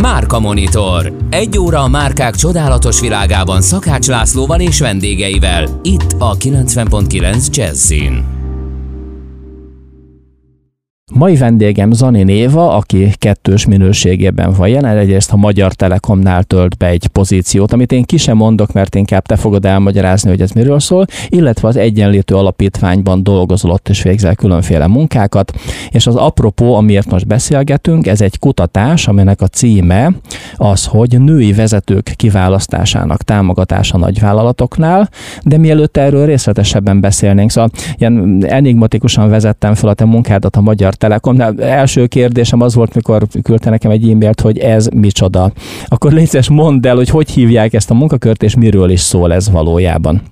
Márka Monitor. Egy óra a márkák csodálatos világában Szakács Lászlóval és vendégeivel. Itt a 90.9 Jazzin. Mai vendégem Zani Néva, aki kettős minőségében van jelen, egyrészt a Magyar Telekomnál tölt be egy pozíciót, amit én ki sem mondok, mert inkább te fogod elmagyarázni, hogy ez miről szól, illetve az Egyenlítő Alapítványban dolgozolott és végzel különféle munkákat, és az apropó, amiért most beszélgetünk, ez egy kutatás, aminek a címe az, hogy női vezetők kiválasztásának támogatása nagyvállalatoknál, de mielőtt erről részletesebben beszélnénk, szóval ilyen enigmatikusan vezettem fel a te munkádat a Magyar Telekomnál. Első kérdésem az volt, mikor küldte nekem egy e-mailt, hogy ez micsoda. Akkor légy mondd el, hogy hogy hívják ezt a munkakört, és miről is szól ez valójában.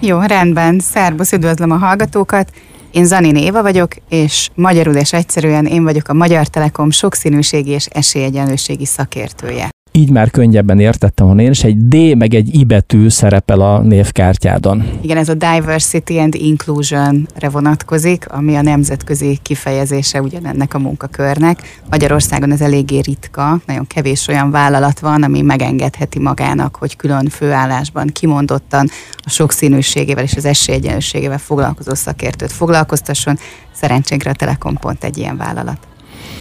Jó, rendben. Szerbusz, üdvözlöm a hallgatókat. Én Zanin Éva vagyok, és magyarul és egyszerűen én vagyok a Magyar Telekom sokszínűségi és esélyegyenlőségi szakértője így már könnyebben értettem, hogy én is egy D meg egy I betű szerepel a névkártyádon. Igen, ez a Diversity and Inclusion-re vonatkozik, ami a nemzetközi kifejezése ugyanennek a munkakörnek. Magyarországon ez eléggé ritka, nagyon kevés olyan vállalat van, ami megengedheti magának, hogy külön főállásban kimondottan a sokszínűségével és az esélyegyenlőségével foglalkozó szakértőt foglalkoztasson. Szerencsénkre a Telekom pont egy ilyen vállalat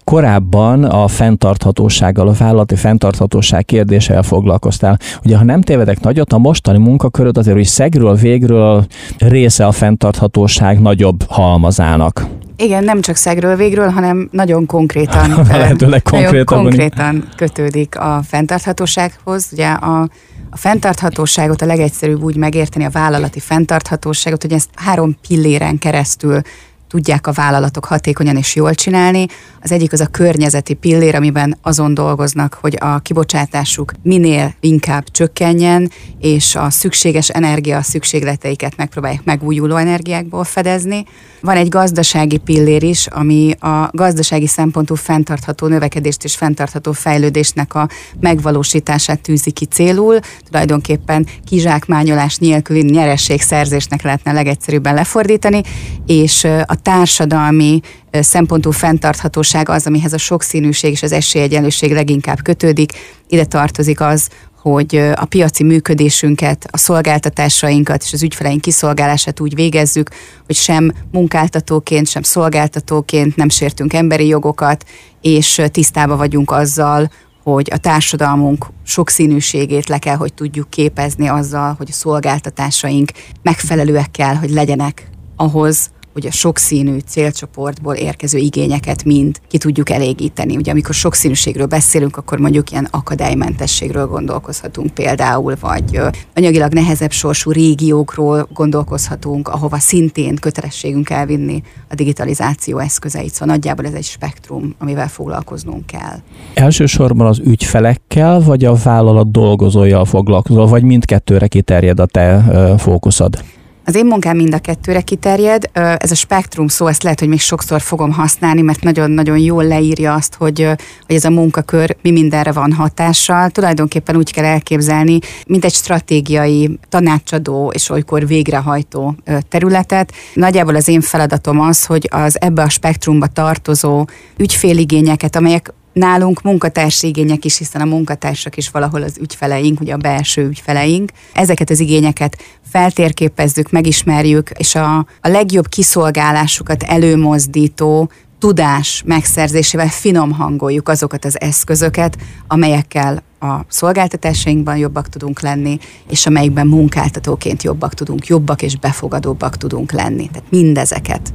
korábban a fenntarthatósággal, a vállalati fenntarthatóság kérdéssel foglalkoztál. Ugye, ha nem tévedek nagyot, a mostani munkaköröd azért, hogy szegről végről része a fenntarthatóság nagyobb halmazának. Igen, nem csak szegről végről, hanem nagyon konkrétan, lehetőleg konkrétan, nagyon konkrétan kötődik a fenntarthatósághoz. Ugye a, a fenntarthatóságot a legegyszerűbb úgy megérteni, a vállalati fenntarthatóságot, hogy ezt három pilléren keresztül tudják a vállalatok hatékonyan és jól csinálni. Az egyik az a környezeti pillér, amiben azon dolgoznak, hogy a kibocsátásuk minél inkább csökkenjen, és a szükséges energia szükségleteiket megpróbálják megújuló energiákból fedezni. Van egy gazdasági pillér is, ami a gazdasági szempontú fenntartható növekedést és fenntartható fejlődésnek a megvalósítását tűzi ki célul. Tulajdonképpen kizsákmányolás nélküli nyerességszerzésnek lehetne legegyszerűbben lefordítani, és a társadalmi szempontú fenntarthatóság az, amihez a sokszínűség és az esélyegyenlőség leginkább kötődik. Ide tartozik az, hogy a piaci működésünket, a szolgáltatásainkat és az ügyfeleink kiszolgálását úgy végezzük, hogy sem munkáltatóként, sem szolgáltatóként nem sértünk emberi jogokat, és tisztába vagyunk azzal, hogy a társadalmunk sokszínűségét le kell, hogy tudjuk képezni azzal, hogy a szolgáltatásaink megfelelőek kell, hogy legyenek ahhoz, hogy a sokszínű célcsoportból érkező igényeket mind ki tudjuk elégíteni. Ugye amikor sokszínűségről beszélünk, akkor mondjuk ilyen akadálymentességről gondolkozhatunk például, vagy anyagilag nehezebb sorsú régiókról gondolkozhatunk, ahova szintén kötelességünk elvinni a digitalizáció eszközeit. Szóval nagyjából ez egy spektrum, amivel foglalkoznunk kell. Elsősorban az ügyfelekkel, vagy a vállalat dolgozójával foglalkozol, vagy mindkettőre kiterjed a te fókuszod? Az én munkám mind a kettőre kiterjed. Ez a spektrum szó, ezt lehet, hogy még sokszor fogom használni, mert nagyon-nagyon jól leírja azt, hogy, hogy ez a munkakör mi mindenre van hatással. Tulajdonképpen úgy kell elképzelni, mint egy stratégiai tanácsadó és olykor végrehajtó területet. Nagyjából az én feladatom az, hogy az ebbe a spektrumba tartozó ügyféligényeket, amelyek nálunk munkatársi igények is, hiszen a munkatársak is valahol az ügyfeleink, ugye a belső ügyfeleink. Ezeket az igényeket feltérképezzük, megismerjük, és a, a legjobb kiszolgálásukat előmozdító tudás megszerzésével finom hangoljuk azokat az eszközöket, amelyekkel a szolgáltatásainkban jobbak tudunk lenni, és amelyikben munkáltatóként jobbak tudunk, jobbak és befogadóbbak tudunk lenni. Tehát mindezeket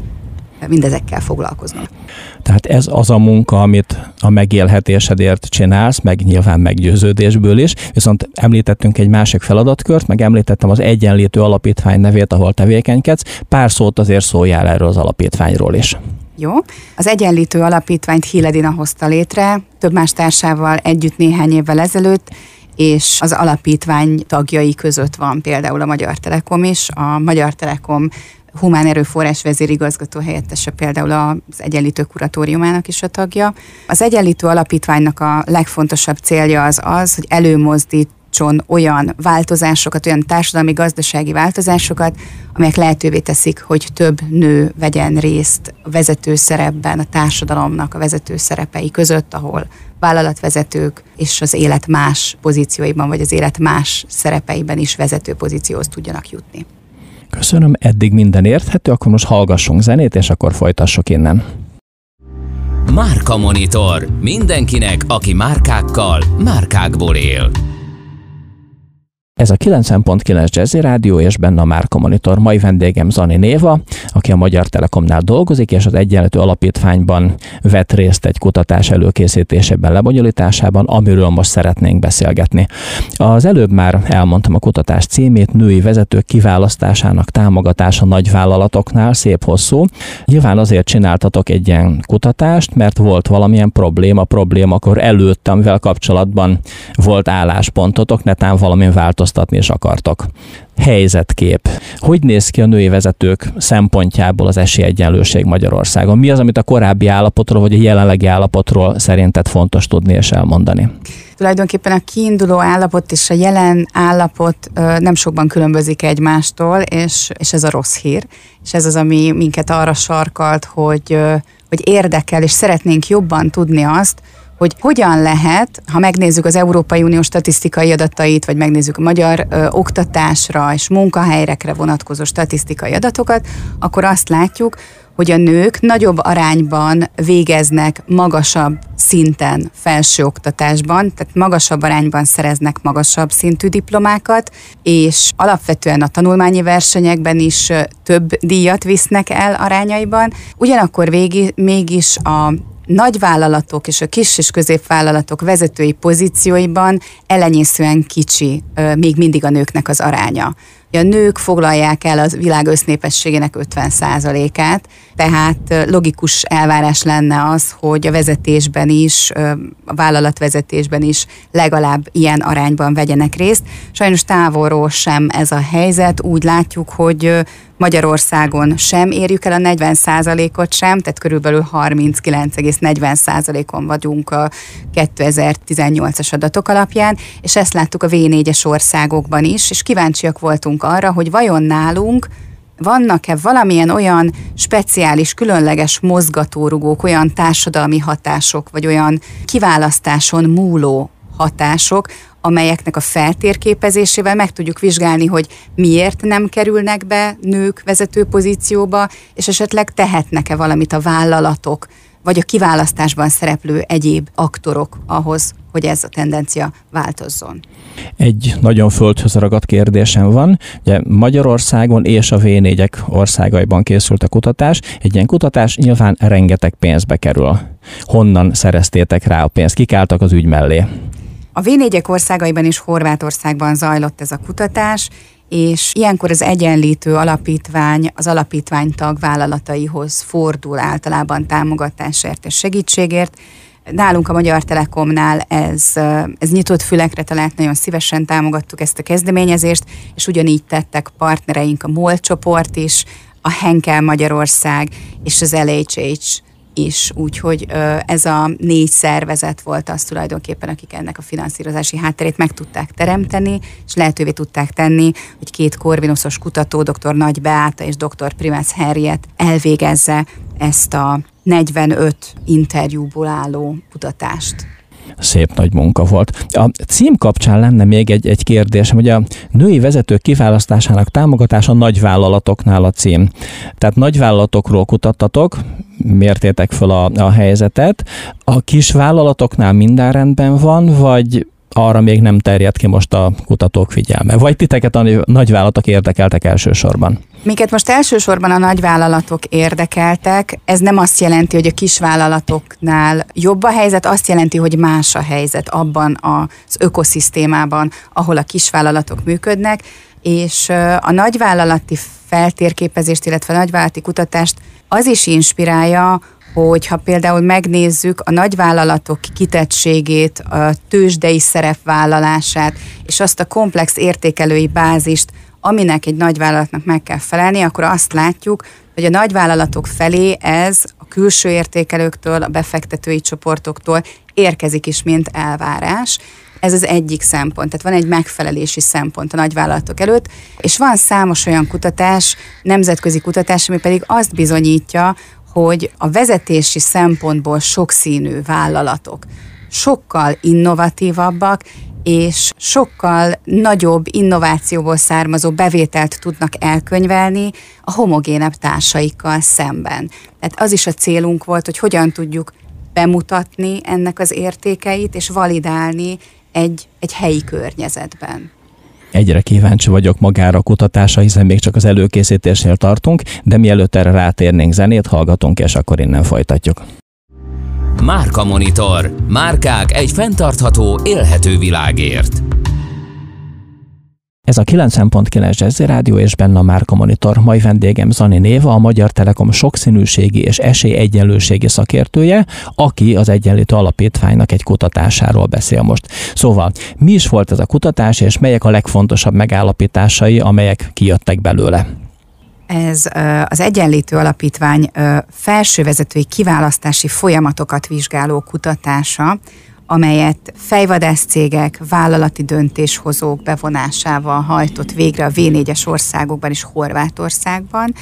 mindezekkel foglalkoznak. Tehát ez az a munka, amit a megélhetésedért csinálsz, meg nyilván meggyőződésből is, viszont említettünk egy másik feladatkört, meg említettem az Egyenlítő Alapítvány nevét, ahol tevékenykedsz. Pár szót azért szóljál erről az alapítványról is. Jó. Az Egyenlítő Alapítványt Hiledina hozta létre, több más társával együtt néhány évvel ezelőtt, és az alapítvány tagjai között van például a Magyar Telekom is. A Magyar Telekom humán erőforrás vezérigazgató helyettese például az Egyenlítő Kuratóriumának is a tagja. Az Egyenlítő Alapítványnak a legfontosabb célja az az, hogy előmozdít olyan változásokat, olyan társadalmi, gazdasági változásokat, amelyek lehetővé teszik, hogy több nő vegyen részt a vezető szerepben, a társadalomnak a vezető szerepei között, ahol vállalatvezetők és az élet más pozícióiban, vagy az élet más szerepeiben is vezető pozícióhoz tudjanak jutni. Köszönöm, eddig minden érthető, akkor most hallgassunk zenét, és akkor folytassuk innen. Márka Monitor. Mindenkinek, aki márkákkal, márkákból él. Ez a 90.9 Jazzy Rádió, és benne a Márka Monitor. Mai vendégem Zani Néva, aki a Magyar Telekomnál dolgozik, és az Egyenlető Alapítványban vett részt egy kutatás előkészítésében, lebonyolításában, amiről most szeretnénk beszélgetni. Az előbb már elmondtam a kutatás címét, női vezetők kiválasztásának támogatása nagyvállalatoknál, szép hosszú. Nyilván azért csináltatok egy ilyen kutatást, mert volt valamilyen probléma, probléma akkor előtt, amivel kapcsolatban volt álláspontotok, netán valamilyen változtatás változtatni is akartok. Helyzetkép. Hogy néz ki a női vezetők szempontjából az esélyegyenlőség Magyarországon? Mi az, amit a korábbi állapotról vagy a jelenlegi állapotról szerinted fontos tudni és elmondani? Tulajdonképpen a kiinduló állapot és a jelen állapot nem sokban különbözik egymástól, és, és ez a rossz hír. És ez az, ami minket arra sarkalt, hogy, hogy érdekel, és szeretnénk jobban tudni azt, hogy hogyan lehet, ha megnézzük az Európai Unió statisztikai adatait, vagy megnézzük a magyar ö, oktatásra és munkahelyekre vonatkozó statisztikai adatokat, akkor azt látjuk, hogy a nők nagyobb arányban végeznek magasabb szinten felsőoktatásban, tehát magasabb arányban szereznek magasabb szintű diplomákat, és alapvetően a tanulmányi versenyekben is több díjat visznek el arányaiban. Ugyanakkor végi, mégis a nagyvállalatok és a kis és középvállalatok vezetői pozícióiban elenyészően kicsi még mindig a nőknek az aránya. A nők foglalják el az világ össznépességének 50%-át, tehát logikus elvárás lenne az, hogy a vezetésben is, a vállalatvezetésben is legalább ilyen arányban vegyenek részt. Sajnos távolról sem ez a helyzet. Úgy látjuk, hogy Magyarországon sem érjük el a 40%-ot sem, tehát körülbelül 39,40%-on vagyunk a 2018-as adatok alapján, és ezt láttuk a V4-es országokban is, és kíváncsiak voltunk arra, hogy vajon nálunk vannak-e valamilyen olyan speciális, különleges mozgatórugók, olyan társadalmi hatások, vagy olyan kiválasztáson múló hatások, amelyeknek a feltérképezésével meg tudjuk vizsgálni, hogy miért nem kerülnek be nők vezető pozícióba, és esetleg tehetnek-e valamit a vállalatok, vagy a kiválasztásban szereplő egyéb aktorok ahhoz, hogy ez a tendencia változzon. Egy nagyon földhöz ragadt kérdésem van. Ugye Magyarországon és a V4-ek országaiban készült a kutatás. Egy ilyen kutatás nyilván rengeteg pénzbe kerül. Honnan szereztétek rá a pénzt? Kik álltak az ügy mellé? A V4-ek országaiban és Horvátországban zajlott ez a kutatás, és ilyenkor az egyenlítő alapítvány az alapítványtag vállalataihoz fordul általában támogatásért és segítségért. Nálunk a Magyar Telekomnál ez, ez nyitott fülekre talált, nagyon szívesen támogattuk ezt a kezdeményezést, és ugyanígy tettek partnereink a MOL csoport is, a Henkel Magyarország és az LHH is, úgyhogy ez a négy szervezet volt az tulajdonképpen, akik ennek a finanszírozási hátterét meg tudták teremteni, és lehetővé tudták tenni, hogy két korvinuszos kutató, dr. Nagy Beáta és dr. Primász Henriet elvégezze ezt a 45 interjúból álló kutatást szép nagy munka volt. A cím kapcsán lenne még egy, egy kérdés, hogy a női vezetők kiválasztásának támogatása nagyvállalatoknál a cím. Tehát nagyvállalatokról kutattatok, mértétek fel a, a helyzetet. A kis vállalatoknál minden rendben van, vagy arra még nem terjed ki most a kutatók figyelme? Vagy titeket a nagyvállalatok érdekeltek elsősorban? Minket most elsősorban a nagyvállalatok érdekeltek. Ez nem azt jelenti, hogy a kisvállalatoknál jobb a helyzet, azt jelenti, hogy más a helyzet abban az ökoszisztémában, ahol a kisvállalatok működnek, és a nagyvállalati feltérképezést, illetve a nagyvállalati kutatást az is inspirálja, hogy ha például megnézzük a nagyvállalatok kitettségét, a tőzsdei szerepvállalását, és azt a komplex értékelői bázist, aminek egy nagyvállalatnak meg kell felelni, akkor azt látjuk, hogy a nagyvállalatok felé ez a külső értékelőktől, a befektetői csoportoktól érkezik is, mint elvárás. Ez az egyik szempont, tehát van egy megfelelési szempont a nagyvállalatok előtt, és van számos olyan kutatás, nemzetközi kutatás, ami pedig azt bizonyítja, hogy a vezetési szempontból sokszínű vállalatok, sokkal innovatívabbak, és sokkal nagyobb innovációból származó bevételt tudnak elkönyvelni a homogénebb társaikkal szemben. Tehát az is a célunk volt, hogy hogyan tudjuk bemutatni ennek az értékeit, és validálni egy, egy helyi környezetben. Egyre kíváncsi vagyok magára a kutatásra, hiszen még csak az előkészítésnél tartunk, de mielőtt erre rátérnénk zenét, hallgatunk, és akkor innen folytatjuk. Márka Monitor. Márkák egy fenntartható, élhető világért. Ez a 90.9 Jazzy Rádió és benne a Márka Monitor. Mai vendégem Zani Néva, a Magyar Telekom sokszínűségi és esélyegyenlőségi szakértője, aki az Egyenlítő Alapítványnak egy kutatásáról beszél most. Szóval, mi is volt ez a kutatás, és melyek a legfontosabb megállapításai, amelyek kijöttek belőle? Ez az Egyenlítő Alapítvány felsővezetői kiválasztási folyamatokat vizsgáló kutatása, amelyet fejvadászcégek, vállalati döntéshozók bevonásával hajtott végre a V4-es országokban és Horvátországban,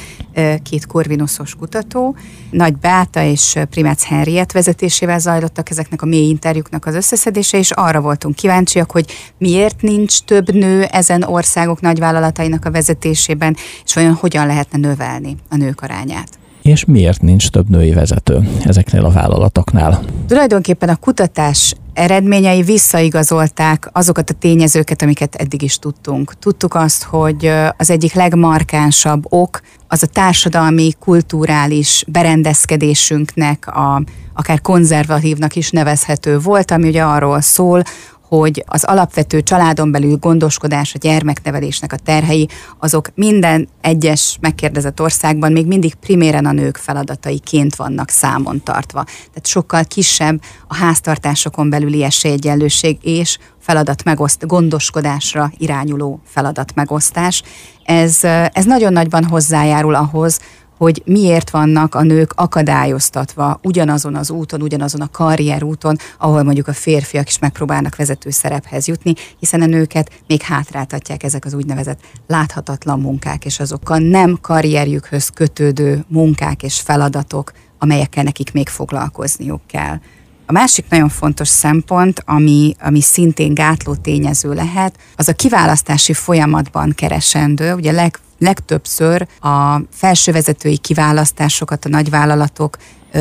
két korvinuszos kutató. Nagy Beáta és Primec Henriett vezetésével zajlottak ezeknek a mély interjúknak az összeszedése, és arra voltunk kíváncsiak, hogy miért nincs több nő ezen országok nagyvállalatainak a vezetésében, és olyan hogyan lehetne növelni a nők arányát és miért nincs több női vezető ezeknél a vállalatoknál? Tulajdonképpen a kutatás eredményei visszaigazolták azokat a tényezőket, amiket eddig is tudtunk. Tudtuk azt, hogy az egyik legmarkánsabb ok az a társadalmi, kulturális berendezkedésünknek, a, akár konzervatívnak is nevezhető volt, ami ugye arról szól, hogy az alapvető családon belül gondoskodás, a gyermeknevelésnek a terhei, azok minden egyes megkérdezett országban még mindig priméren a nők feladataiként vannak számon tartva. Tehát sokkal kisebb a háztartásokon belüli esélyegyenlőség és feladat megoszt, gondoskodásra irányuló feladat megosztás. Ez, ez nagyon nagyban hozzájárul ahhoz, hogy miért vannak a nők akadályoztatva ugyanazon az úton, ugyanazon a karrierúton, ahol mondjuk a férfiak is megpróbálnak vezető szerephez jutni, hiszen a nőket még hátráltatják ezek az úgynevezett láthatatlan munkák, és azokkal nem karrierjükhöz kötődő munkák és feladatok, amelyekkel nekik még foglalkozniuk kell. A másik nagyon fontos szempont, ami, ami szintén gátló tényező lehet, az a kiválasztási folyamatban keresendő, ugye leg, legtöbbször a felsővezetői kiválasztásokat a nagyvállalatok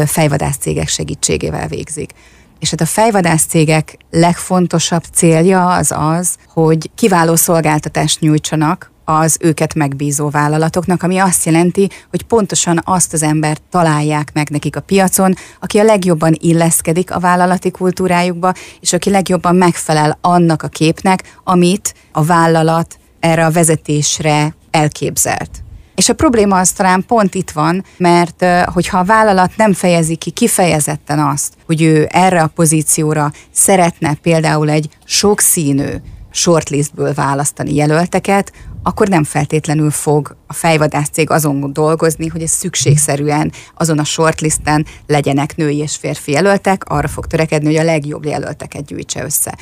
fejvadászcégek segítségével végzik. És hát a fejvadászcégek legfontosabb célja az az, hogy kiváló szolgáltatást nyújtsanak az őket megbízó vállalatoknak, ami azt jelenti, hogy pontosan azt az embert találják meg nekik a piacon, aki a legjobban illeszkedik a vállalati kultúrájukba, és aki legjobban megfelel annak a képnek, amit a vállalat erre a vezetésre elképzelt. És a probléma az talán pont itt van, mert hogyha a vállalat nem fejezi ki kifejezetten azt, hogy ő erre a pozícióra szeretne például egy sokszínű shortlistből választani jelölteket, akkor nem feltétlenül fog a fejvadász cég azon dolgozni, hogy ez szükségszerűen azon a shortlisten legyenek női és férfi jelöltek, arra fog törekedni, hogy a legjobb jelölteket gyűjtse össze.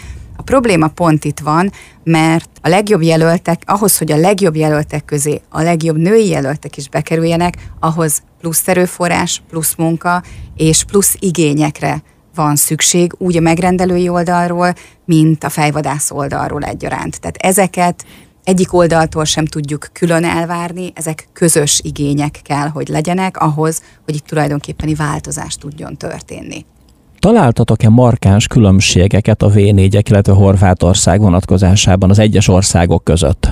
Probléma pont itt van, mert a legjobb jelöltek, ahhoz, hogy a legjobb jelöltek közé a legjobb női jelöltek is bekerüljenek, ahhoz plusz erőforrás, plusz munka és plusz igényekre van szükség, úgy a megrendelői oldalról, mint a fejvadász oldalról egyaránt. Tehát ezeket egyik oldaltól sem tudjuk külön elvárni, ezek közös igények kell, hogy legyenek ahhoz, hogy itt tulajdonképpeni változás tudjon történni. Találtatok-e markáns különbségeket a V4-ek, illetve Horvátország vonatkozásában az egyes országok között?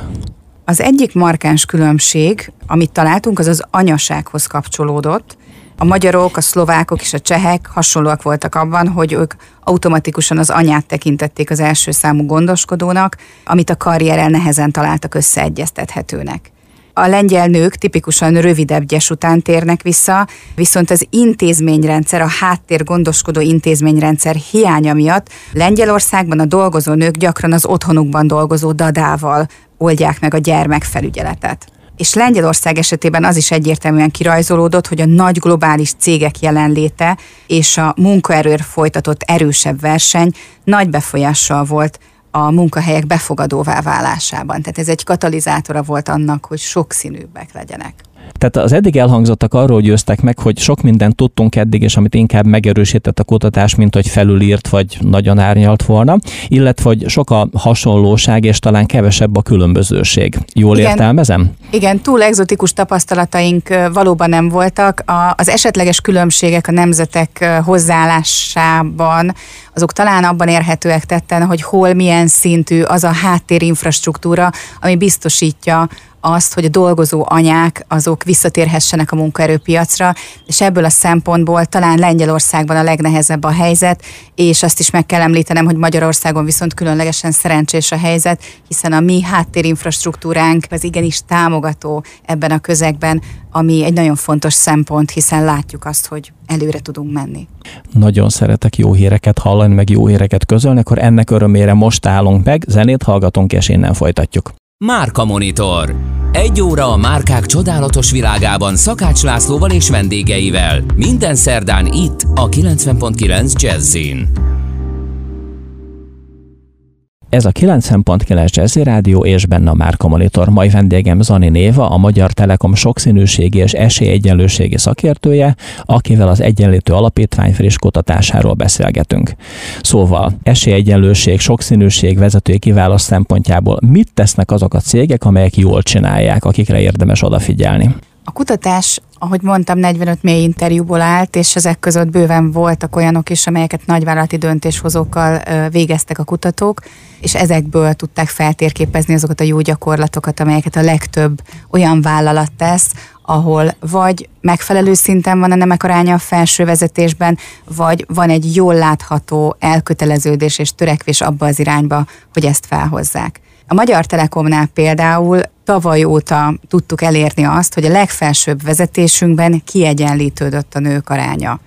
Az egyik markáns különbség, amit találtunk, az az anyasághoz kapcsolódott. A magyarok, a szlovákok és a csehek hasonlóak voltak abban, hogy ők automatikusan az anyát tekintették az első számú gondoskodónak, amit a karrierrel nehezen találtak összeegyeztethetőnek. A lengyel nők tipikusan rövidebb gyes után térnek vissza, viszont az intézményrendszer, a háttér gondoskodó intézményrendszer hiánya miatt Lengyelországban a dolgozó nők gyakran az otthonukban dolgozó dadával oldják meg a gyermekfelügyeletet. És Lengyelország esetében az is egyértelműen kirajzolódott, hogy a nagy globális cégek jelenléte és a munkaerőr folytatott erősebb verseny nagy befolyással volt a munkahelyek befogadóvá válásában. Tehát ez egy katalizátora volt annak, hogy sokszínűbbek legyenek. Tehát az eddig elhangzottak arról győztek meg, hogy sok mindent tudtunk eddig, és amit inkább megerősített a kutatás, mint hogy felülírt, vagy nagyon árnyalt volna, illetve hogy sok a hasonlóság, és talán kevesebb a különbözőség. Jól Igen. értelmezem? Igen, túl egzotikus tapasztalataink valóban nem voltak. Az esetleges különbségek a nemzetek hozzáállásában, azok talán abban érhetőek tetten, hogy hol milyen szintű az a háttérinfrastruktúra, ami biztosítja azt, hogy a dolgozó anyák azok visszatérhessenek a munkaerőpiacra, és ebből a szempontból talán Lengyelországban a legnehezebb a helyzet, és azt is meg kell említenem, hogy Magyarországon viszont különlegesen szerencsés a helyzet, hiszen a mi háttérinfrastruktúránk az igenis támogató ebben a közegben, ami egy nagyon fontos szempont, hiszen látjuk azt, hogy előre tudunk menni. Nagyon szeretek jó híreket hallani, meg jó híreket közölni, akkor ennek örömére most állunk meg, zenét hallgatunk, és innen folytatjuk. Márka Monitor. Egy óra a márkák csodálatos világában Szakács Lászlóval és vendégeivel. Minden szerdán itt a 90.9 Jazzin. Ez a 90.9 Jazzy Rádió és benne a Márka Monitor. Mai vendégem Zani Néva, a Magyar Telekom sokszínűségi és esélyegyenlőségi szakértője, akivel az Egyenlítő Alapítvány friss kutatásáról beszélgetünk. Szóval esélyegyenlőség, sokszínűség, vezetői kiválasztás szempontjából mit tesznek azok a cégek, amelyek jól csinálják, akikre érdemes odafigyelni? A kutatás, ahogy mondtam, 45 mély interjúból állt, és ezek között bőven voltak olyanok is, amelyeket nagyvállalati döntéshozókkal végeztek a kutatók, és ezekből tudták feltérképezni azokat a jó gyakorlatokat, amelyeket a legtöbb olyan vállalat tesz, ahol vagy megfelelő szinten van a nemek aránya a felső vezetésben, vagy van egy jól látható elköteleződés és törekvés abba az irányba, hogy ezt felhozzák. A Magyar Telekomnál például tavaly óta tudtuk elérni azt, hogy a legfelsőbb vezetésünkben kiegyenlítődött a nők aránya.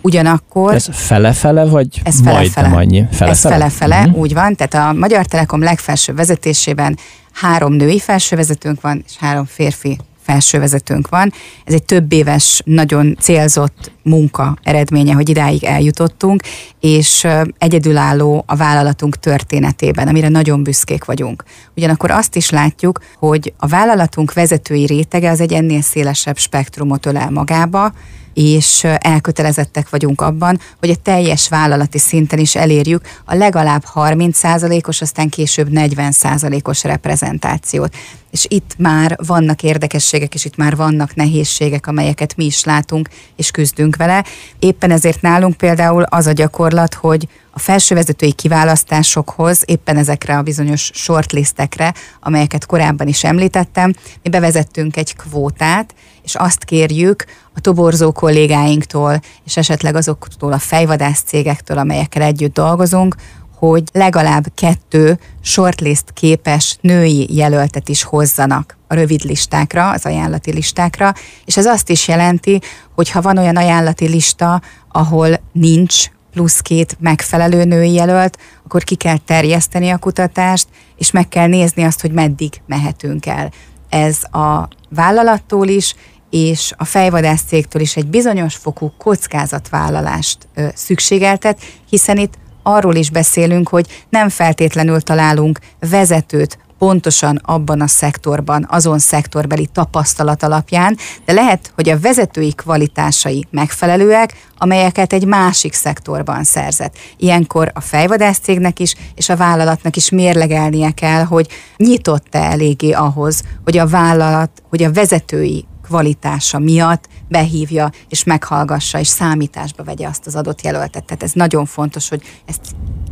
Ugyanakkor... Ez fele-fele, vagy ez fele-fele. annyi? Fele-fele? Ez fele-fele, uh-huh. úgy van. Tehát a Magyar Telekom legfelsőbb vezetésében három női felsővezetőnk van, és három férfi felsővezetőnk van. Ez egy több éves, nagyon célzott munka eredménye, hogy idáig eljutottunk, és egyedülálló a vállalatunk történetében, amire nagyon büszkék vagyunk. Ugyanakkor azt is látjuk, hogy a vállalatunk vezetői rétege az egy ennél szélesebb spektrumot ölel magába, és elkötelezettek vagyunk abban, hogy a teljes vállalati szinten is elérjük a legalább 30%-os, aztán később 40%-os reprezentációt. És itt már vannak érdekességek, és itt már vannak nehézségek, amelyeket mi is látunk, és küzdünk vele. Éppen ezért nálunk például az a gyakorlat, hogy a felsővezetői kiválasztásokhoz, éppen ezekre a bizonyos shortlistekre, amelyeket korábban is említettem, mi bevezettünk egy kvótát, és azt kérjük a toborzó kollégáinktól, és esetleg azoktól a fejvadász cégektől, amelyekkel együtt dolgozunk, hogy legalább kettő shortlist képes női jelöltet is hozzanak a rövid listákra, az ajánlati listákra, és ez azt is jelenti, hogy ha van olyan ajánlati lista, ahol nincs plusz két megfelelő női jelölt, akkor ki kell terjeszteni a kutatást, és meg kell nézni azt, hogy meddig mehetünk el. Ez a vállalattól is, és a fejvadász cégtől is egy bizonyos fokú kockázatvállalást ö, szükségeltet, hiszen itt arról is beszélünk, hogy nem feltétlenül találunk vezetőt pontosan abban a szektorban, azon szektorbeli tapasztalat alapján, de lehet, hogy a vezetői kvalitásai megfelelőek, amelyeket egy másik szektorban szerzett. Ilyenkor a fejvadász cégnek is, és a vállalatnak is mérlegelnie kell, hogy nyitott-e eléggé ahhoz, hogy a vállalat, hogy a vezetői kvalitása miatt behívja és meghallgassa és számításba vegye azt az adott jelöltet. Tehát ez nagyon fontos, hogy ezt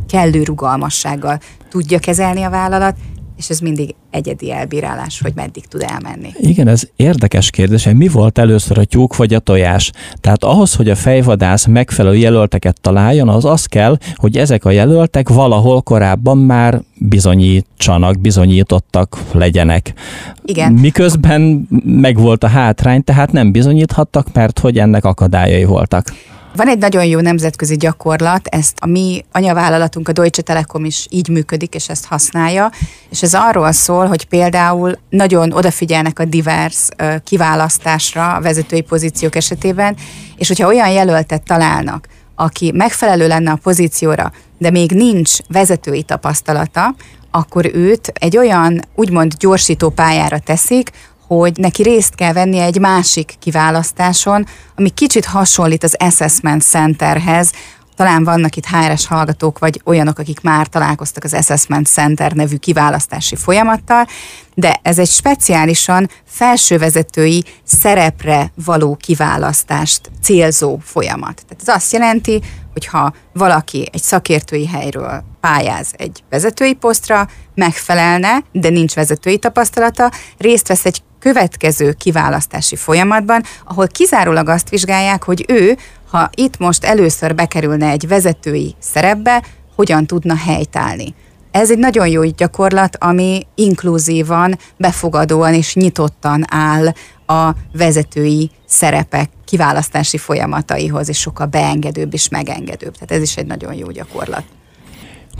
kellő rugalmassággal tudja kezelni a vállalat, és ez mindig egyedi elbírálás, hogy meddig tud elmenni. Igen, ez érdekes kérdés, hogy mi volt először a tyúk vagy a tojás? Tehát ahhoz, hogy a fejvadász megfelelő jelölteket találjon, az az kell, hogy ezek a jelöltek valahol korábban már bizonyítsanak, bizonyítottak legyenek. Igen. Miközben megvolt a hátrány, tehát nem bizonyíthattak, mert hogy ennek akadályai voltak. Van egy nagyon jó nemzetközi gyakorlat, ezt a mi anyavállalatunk, a Deutsche Telekom is így működik, és ezt használja, és ez arról szól, hogy például nagyon odafigyelnek a divers kiválasztásra a vezetői pozíciók esetében, és hogyha olyan jelöltet találnak, aki megfelelő lenne a pozícióra, de még nincs vezetői tapasztalata, akkor őt egy olyan úgymond gyorsító pályára teszik, hogy neki részt kell vennie egy másik kiválasztáson, ami kicsit hasonlít az Assessment Centerhez, talán vannak itt HRS hallgatók, vagy olyanok, akik már találkoztak az Assessment Center nevű kiválasztási folyamattal, de ez egy speciálisan felsővezetői szerepre való kiválasztást célzó folyamat. Tehát ez azt jelenti, hogy ha valaki egy szakértői helyről pályáz egy vezetői posztra, megfelelne, de nincs vezetői tapasztalata, részt vesz egy következő kiválasztási folyamatban, ahol kizárólag azt vizsgálják, hogy ő, ha itt most először bekerülne egy vezetői szerepbe, hogyan tudna helytállni. Ez egy nagyon jó gyakorlat, ami inkluzívan, befogadóan és nyitottan áll a vezetői szerepek kiválasztási folyamataihoz, és sokkal beengedőbb és megengedőbb. Tehát ez is egy nagyon jó gyakorlat.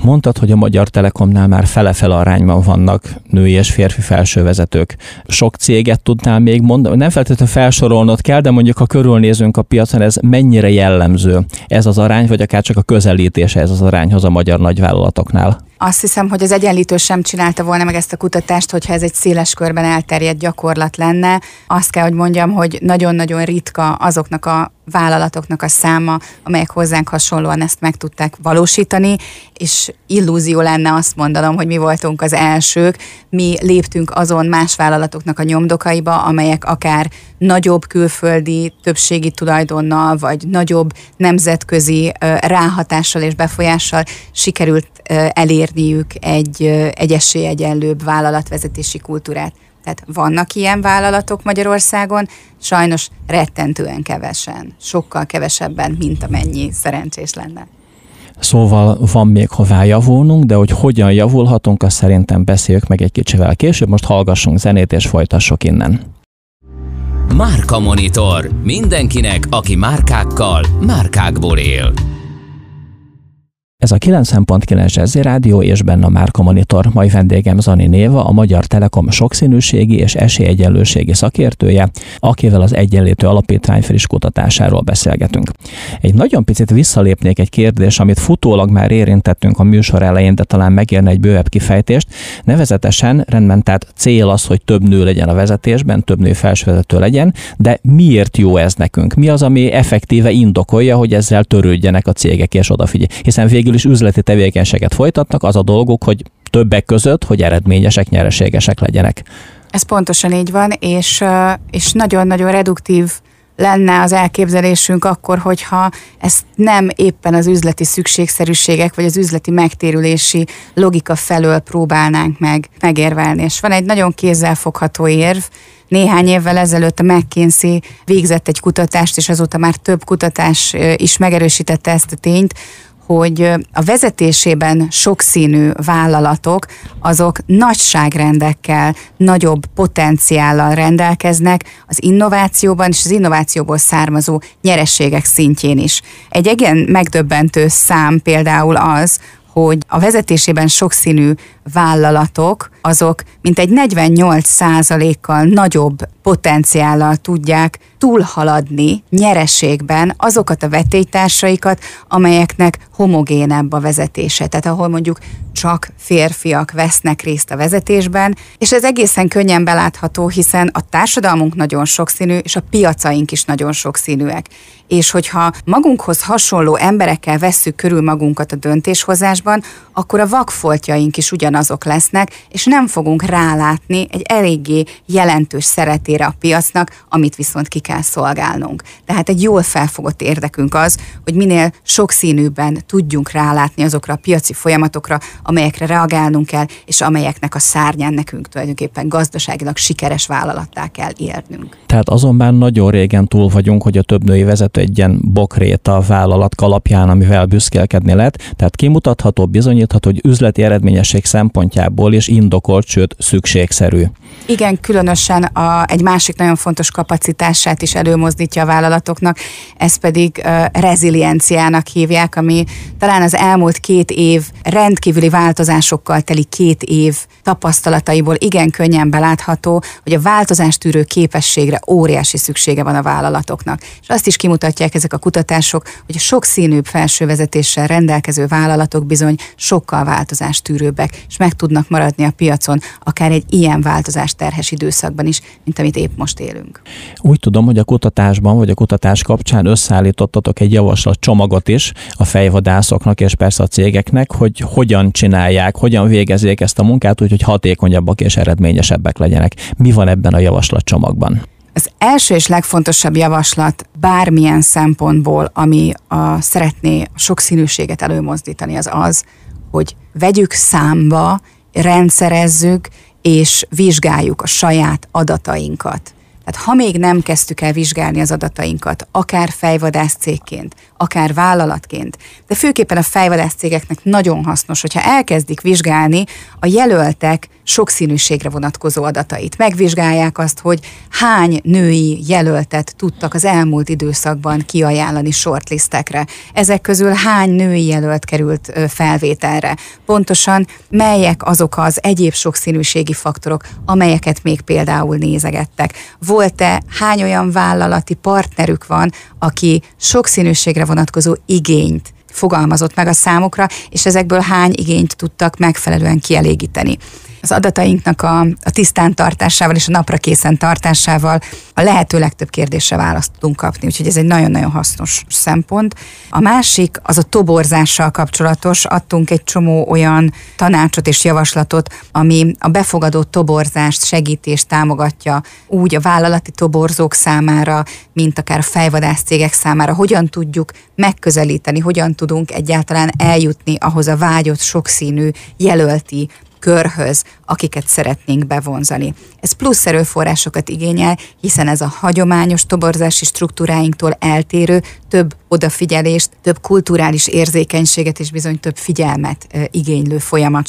Mondtad, hogy a Magyar Telekomnál már fele-fele arányban vannak női és férfi felsővezetők. Sok céget tudnál még mondani? Nem feltétlenül felsorolnod kell, de mondjuk ha körülnézünk a piacon, ez mennyire jellemző ez az arány, vagy akár csak a közelítése ez az arányhoz a magyar nagyvállalatoknál? Azt hiszem, hogy az egyenlítő sem csinálta volna meg ezt a kutatást, hogyha ez egy széles körben elterjedt gyakorlat lenne. Azt kell, hogy mondjam, hogy nagyon-nagyon ritka azoknak a vállalatoknak a száma, amelyek hozzánk hasonlóan ezt meg tudták valósítani, és illúzió lenne azt mondanom, hogy mi voltunk az elsők, mi léptünk azon más vállalatoknak a nyomdokaiba, amelyek akár nagyobb külföldi többségi tulajdonnal, vagy nagyobb nemzetközi ráhatással és befolyással sikerült elérniük egy, egy esélyegyenlőbb vállalatvezetési kultúrát. Tehát vannak ilyen vállalatok Magyarországon, sajnos rettentően kevesen, sokkal kevesebben, mint amennyi szerencsés lenne. Szóval van még hová javulnunk, de hogy hogyan javulhatunk, azt szerintem beszéljük meg egy kicsivel később. Most hallgassunk zenét és folytassuk innen. Márka Monitor. Mindenkinek, aki márkákkal, márkákból él. Ez a 9.9 Jazzy Rádió és benne a Márka Monitor. Mai vendégem Zani Néva, a Magyar Telekom sokszínűségi és esélyegyenlőségi szakértője, akivel az Egyenlítő Alapítvány friss kutatásáról beszélgetünk. Egy nagyon picit visszalépnék egy kérdés, amit futólag már érintettünk a műsor elején, de talán megérne egy bővebb kifejtést. Nevezetesen rendben, tehát cél az, hogy több nő legyen a vezetésben, több nő felsővezető legyen, de miért jó ez nekünk? Mi az, ami effektíve indokolja, hogy ezzel törődjenek a cégek és odafigyelj? Hiszen végül végül is üzleti tevékenységet folytatnak, az a dolguk, hogy többek között, hogy eredményesek, nyereségesek legyenek. Ez pontosan így van, és, és nagyon-nagyon reduktív lenne az elképzelésünk akkor, hogyha ezt nem éppen az üzleti szükségszerűségek, vagy az üzleti megtérülési logika felől próbálnánk meg megérvelni. És van egy nagyon kézzelfogható érv, néhány évvel ezelőtt a McKinsey végzett egy kutatást, és azóta már több kutatás is megerősítette ezt a tényt, hogy a vezetésében sokszínű vállalatok azok nagyságrendekkel, nagyobb potenciállal rendelkeznek az innovációban és az innovációból származó nyerességek szintjén is. Egy igen megdöbbentő szám például az, hogy a vezetésében sokszínű vállalatok azok mintegy 48 kal nagyobb potenciállal tudják túlhaladni nyereségben azokat a vetélytársaikat, amelyeknek homogénebb a vezetése. Tehát ahol mondjuk csak férfiak vesznek részt a vezetésben, és ez egészen könnyen belátható, hiszen a társadalmunk nagyon sokszínű, és a piacaink is nagyon sokszínűek. És hogyha magunkhoz hasonló emberekkel vesszük körül magunkat a döntéshozásban, akkor a vakfoltjaink is ugyanazok lesznek, és nem fogunk rálátni egy eléggé jelentős szeretére a piacnak, amit viszont ki kell szolgálnunk. Tehát egy jól felfogott érdekünk az, hogy minél sokszínűbben tudjunk rálátni azokra a piaci folyamatokra, amelyekre reagálnunk kell, és amelyeknek a szárnyán nekünk tulajdonképpen gazdaságilag sikeres vállalattá kell érnünk. Tehát azonban nagyon régen túl vagyunk, hogy a több női vezető egy ilyen bokréta vállalat kalapján, amivel büszkélkedni lehet. Tehát kimutatható, bizonyítható, hogy üzleti eredményesség szempontjából is indokolt, sőt szükségszerű. Igen, különösen a, egy másik nagyon fontos kapacitását is előmozdítja a vállalatoknak, ez pedig uh, rezilienciának hívják, ami talán az elmúlt két év rendkívüli változásokkal teli két év tapasztalataiból igen könnyen belátható, hogy a változástűrő képességre óriási szüksége van a vállalatoknak. És azt is kimutatják ezek a kutatások, hogy a sokszínűbb felsővezetéssel rendelkező vállalatok bizony sokkal változástűrőbbek, és meg tudnak maradni a piacon, akár egy ilyen változás terhes időszakban is, mint amit épp most élünk. Úgy tudom, hogy a kutatásban vagy a kutatás kapcsán összeállítottatok egy javaslat csomagot is a fejvadászoknak és persze a cégeknek, hogy hogyan csinálják, hogyan végezzék ezt a munkát, úgyhogy hatékonyabbak és eredményesebbek legyenek. Mi van ebben a javaslatcsomagban? Az első és legfontosabb javaslat bármilyen szempontból, ami a, szeretné a sokszínűséget előmozdítani, az az, hogy vegyük számba, rendszerezzük és vizsgáljuk a saját adatainkat. Tehát ha még nem kezdtük el vizsgálni az adatainkat, akár fejvadász cégként, akár vállalatként, de főképpen a fejvadász cégeknek nagyon hasznos, hogyha elkezdik vizsgálni a jelöltek sokszínűségre vonatkozó adatait. Megvizsgálják azt, hogy hány női jelöltet tudtak az elmúlt időszakban kiajánlani shortlistekre. Ezek közül hány női jelölt került felvételre. Pontosan melyek azok az egyéb sokszínűségi faktorok, amelyeket még például nézegettek. Volt-e, hány olyan vállalati partnerük van, aki sokszínűségre vonatkozó igényt fogalmazott meg a számukra, és ezekből hány igényt tudtak megfelelően kielégíteni. Az adatainknak a, a tisztán tartásával és a napra készen tartásával a lehető legtöbb kérdésre választ tudunk kapni, úgyhogy ez egy nagyon-nagyon hasznos szempont. A másik az a toborzással kapcsolatos, adtunk egy csomó olyan tanácsot és javaslatot, ami a befogadó toborzást segíti és támogatja úgy a vállalati toborzók számára, mint akár a fejvadász cégek számára, hogyan tudjuk megközelíteni, hogyan tudunk egyáltalán eljutni ahhoz a vágyott sokszínű jelölti körhöz, akiket szeretnénk bevonzani. Ez plusz erőforrásokat igényel, hiszen ez a hagyományos toborzási struktúráinktól eltérő, több odafigyelést, több kulturális érzékenységet és bizony több figyelmet igénylő folyamat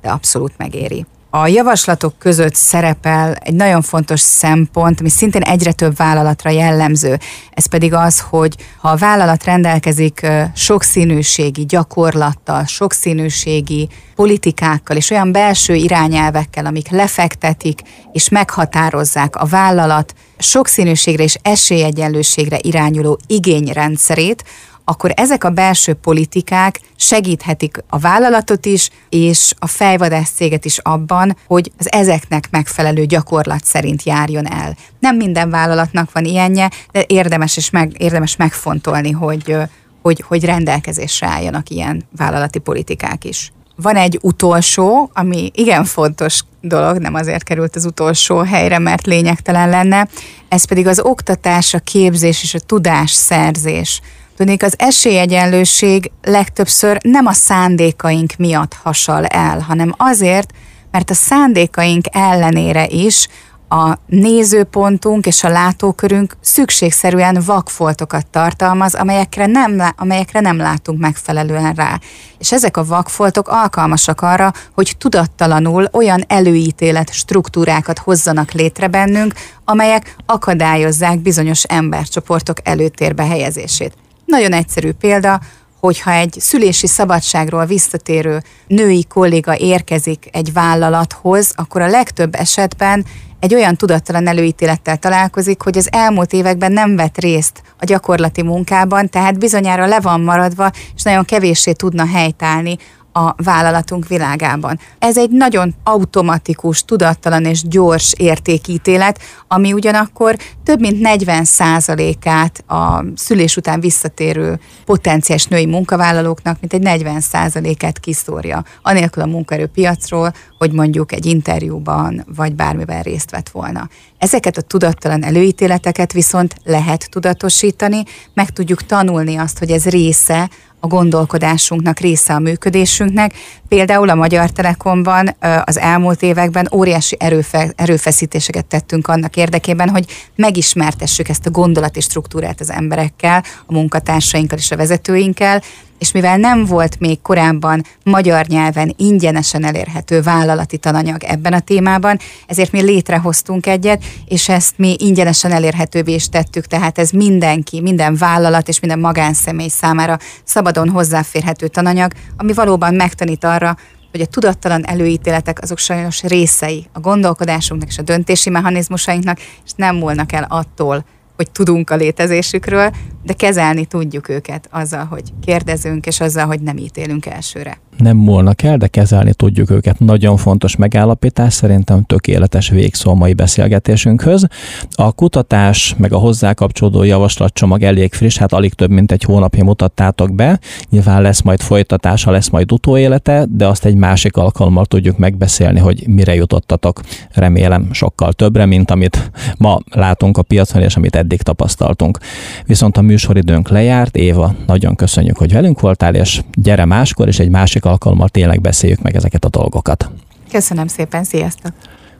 de abszolút megéri. A javaslatok között szerepel egy nagyon fontos szempont, ami szintén egyre több vállalatra jellemző. Ez pedig az, hogy ha a vállalat rendelkezik sokszínűségi gyakorlattal, sokszínűségi politikákkal és olyan belső irányelvekkel, amik lefektetik és meghatározzák a vállalat sokszínűségre és esélyegyenlőségre irányuló igényrendszerét, akkor ezek a belső politikák segíthetik a vállalatot is, és a fejvadász céget is abban, hogy az ezeknek megfelelő gyakorlat szerint járjon el. Nem minden vállalatnak van ilyenje, de érdemes, és meg, érdemes megfontolni, hogy, hogy, hogy rendelkezésre álljanak ilyen vállalati politikák is. Van egy utolsó, ami igen fontos dolog, nem azért került az utolsó helyre, mert lényegtelen lenne, ez pedig az oktatás, a képzés és a tudásszerzés Tudnék, az esélyegyenlőség legtöbbször nem a szándékaink miatt hasal el, hanem azért, mert a szándékaink ellenére is a nézőpontunk és a látókörünk szükségszerűen vakfoltokat tartalmaz, amelyekre nem, amelyekre nem látunk megfelelően rá. És ezek a vakfoltok alkalmasak arra, hogy tudattalanul olyan előítélet struktúrákat hozzanak létre bennünk, amelyek akadályozzák bizonyos embercsoportok előtérbe helyezését. Nagyon egyszerű példa, hogyha egy szülési szabadságról visszatérő női kolléga érkezik egy vállalathoz, akkor a legtöbb esetben egy olyan tudattalan előítélettel találkozik, hogy az elmúlt években nem vett részt a gyakorlati munkában, tehát bizonyára le van maradva, és nagyon kevéssé tudna helytállni a vállalatunk világában. Ez egy nagyon automatikus, tudattalan és gyors értékítélet, ami ugyanakkor több mint 40%-át a szülés után visszatérő potenciális női munkavállalóknak, mint egy 40%-át kiszórja, anélkül a munkaerőpiacról, hogy mondjuk egy interjúban vagy bármiben részt vett volna. Ezeket a tudattalan előítéleteket viszont lehet tudatosítani, meg tudjuk tanulni azt, hogy ez része a gondolkodásunknak, része a működésünknek. Például a Magyar Telekomban az elmúlt években óriási erőfe, erőfeszítéseket tettünk annak érdekében, hogy megismertessük ezt a gondolati struktúrát az emberekkel, a munkatársainkkal és a vezetőinkkel, és mivel nem volt még korábban magyar nyelven ingyenesen elérhető vállalati tananyag ebben a témában, ezért mi létrehoztunk egyet, és ezt mi ingyenesen elérhetővé is tettük, tehát ez mindenki, minden vállalat és minden magánszemély számára szabadon hozzáférhető tananyag, ami valóban megtanít arra, hogy a tudattalan előítéletek azok sajnos részei a gondolkodásunknak és a döntési mechanizmusainknak, és nem múlnak el attól, hogy tudunk a létezésükről, de kezelni tudjuk őket azzal, hogy kérdezünk, és azzal, hogy nem ítélünk elsőre nem múlnak el, de kezelni tudjuk őket. Nagyon fontos megállapítás, szerintem tökéletes végszó a mai beszélgetésünkhöz. A kutatás, meg a hozzá kapcsolódó javaslatcsomag elég friss, hát alig több mint egy hónapja mutattátok be. Nyilván lesz majd folytatása, lesz majd utóélete, de azt egy másik alkalommal tudjuk megbeszélni, hogy mire jutottatok. Remélem sokkal többre, mint amit ma látunk a piacon, és amit eddig tapasztaltunk. Viszont a műsoridőnk lejárt. Éva, nagyon köszönjük, hogy velünk voltál, és gyere máskor, és egy másik alkalommal tényleg beszéljük meg ezeket a dolgokat. Köszönöm szépen, sziasztok!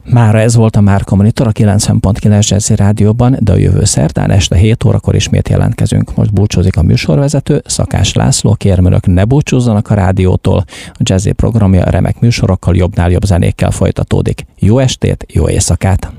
Mára ez volt a Márka Monitor a 90.9 Jazzy Rádióban, de a jövő szerdán este 7 órakor ismét jelentkezünk. Most búcsúzik a műsorvezető, Szakás László, kérem ne búcsúzzanak a rádiótól. A Jazzy programja remek műsorokkal, jobbnál jobb zenékkel folytatódik. Jó estét, jó éjszakát!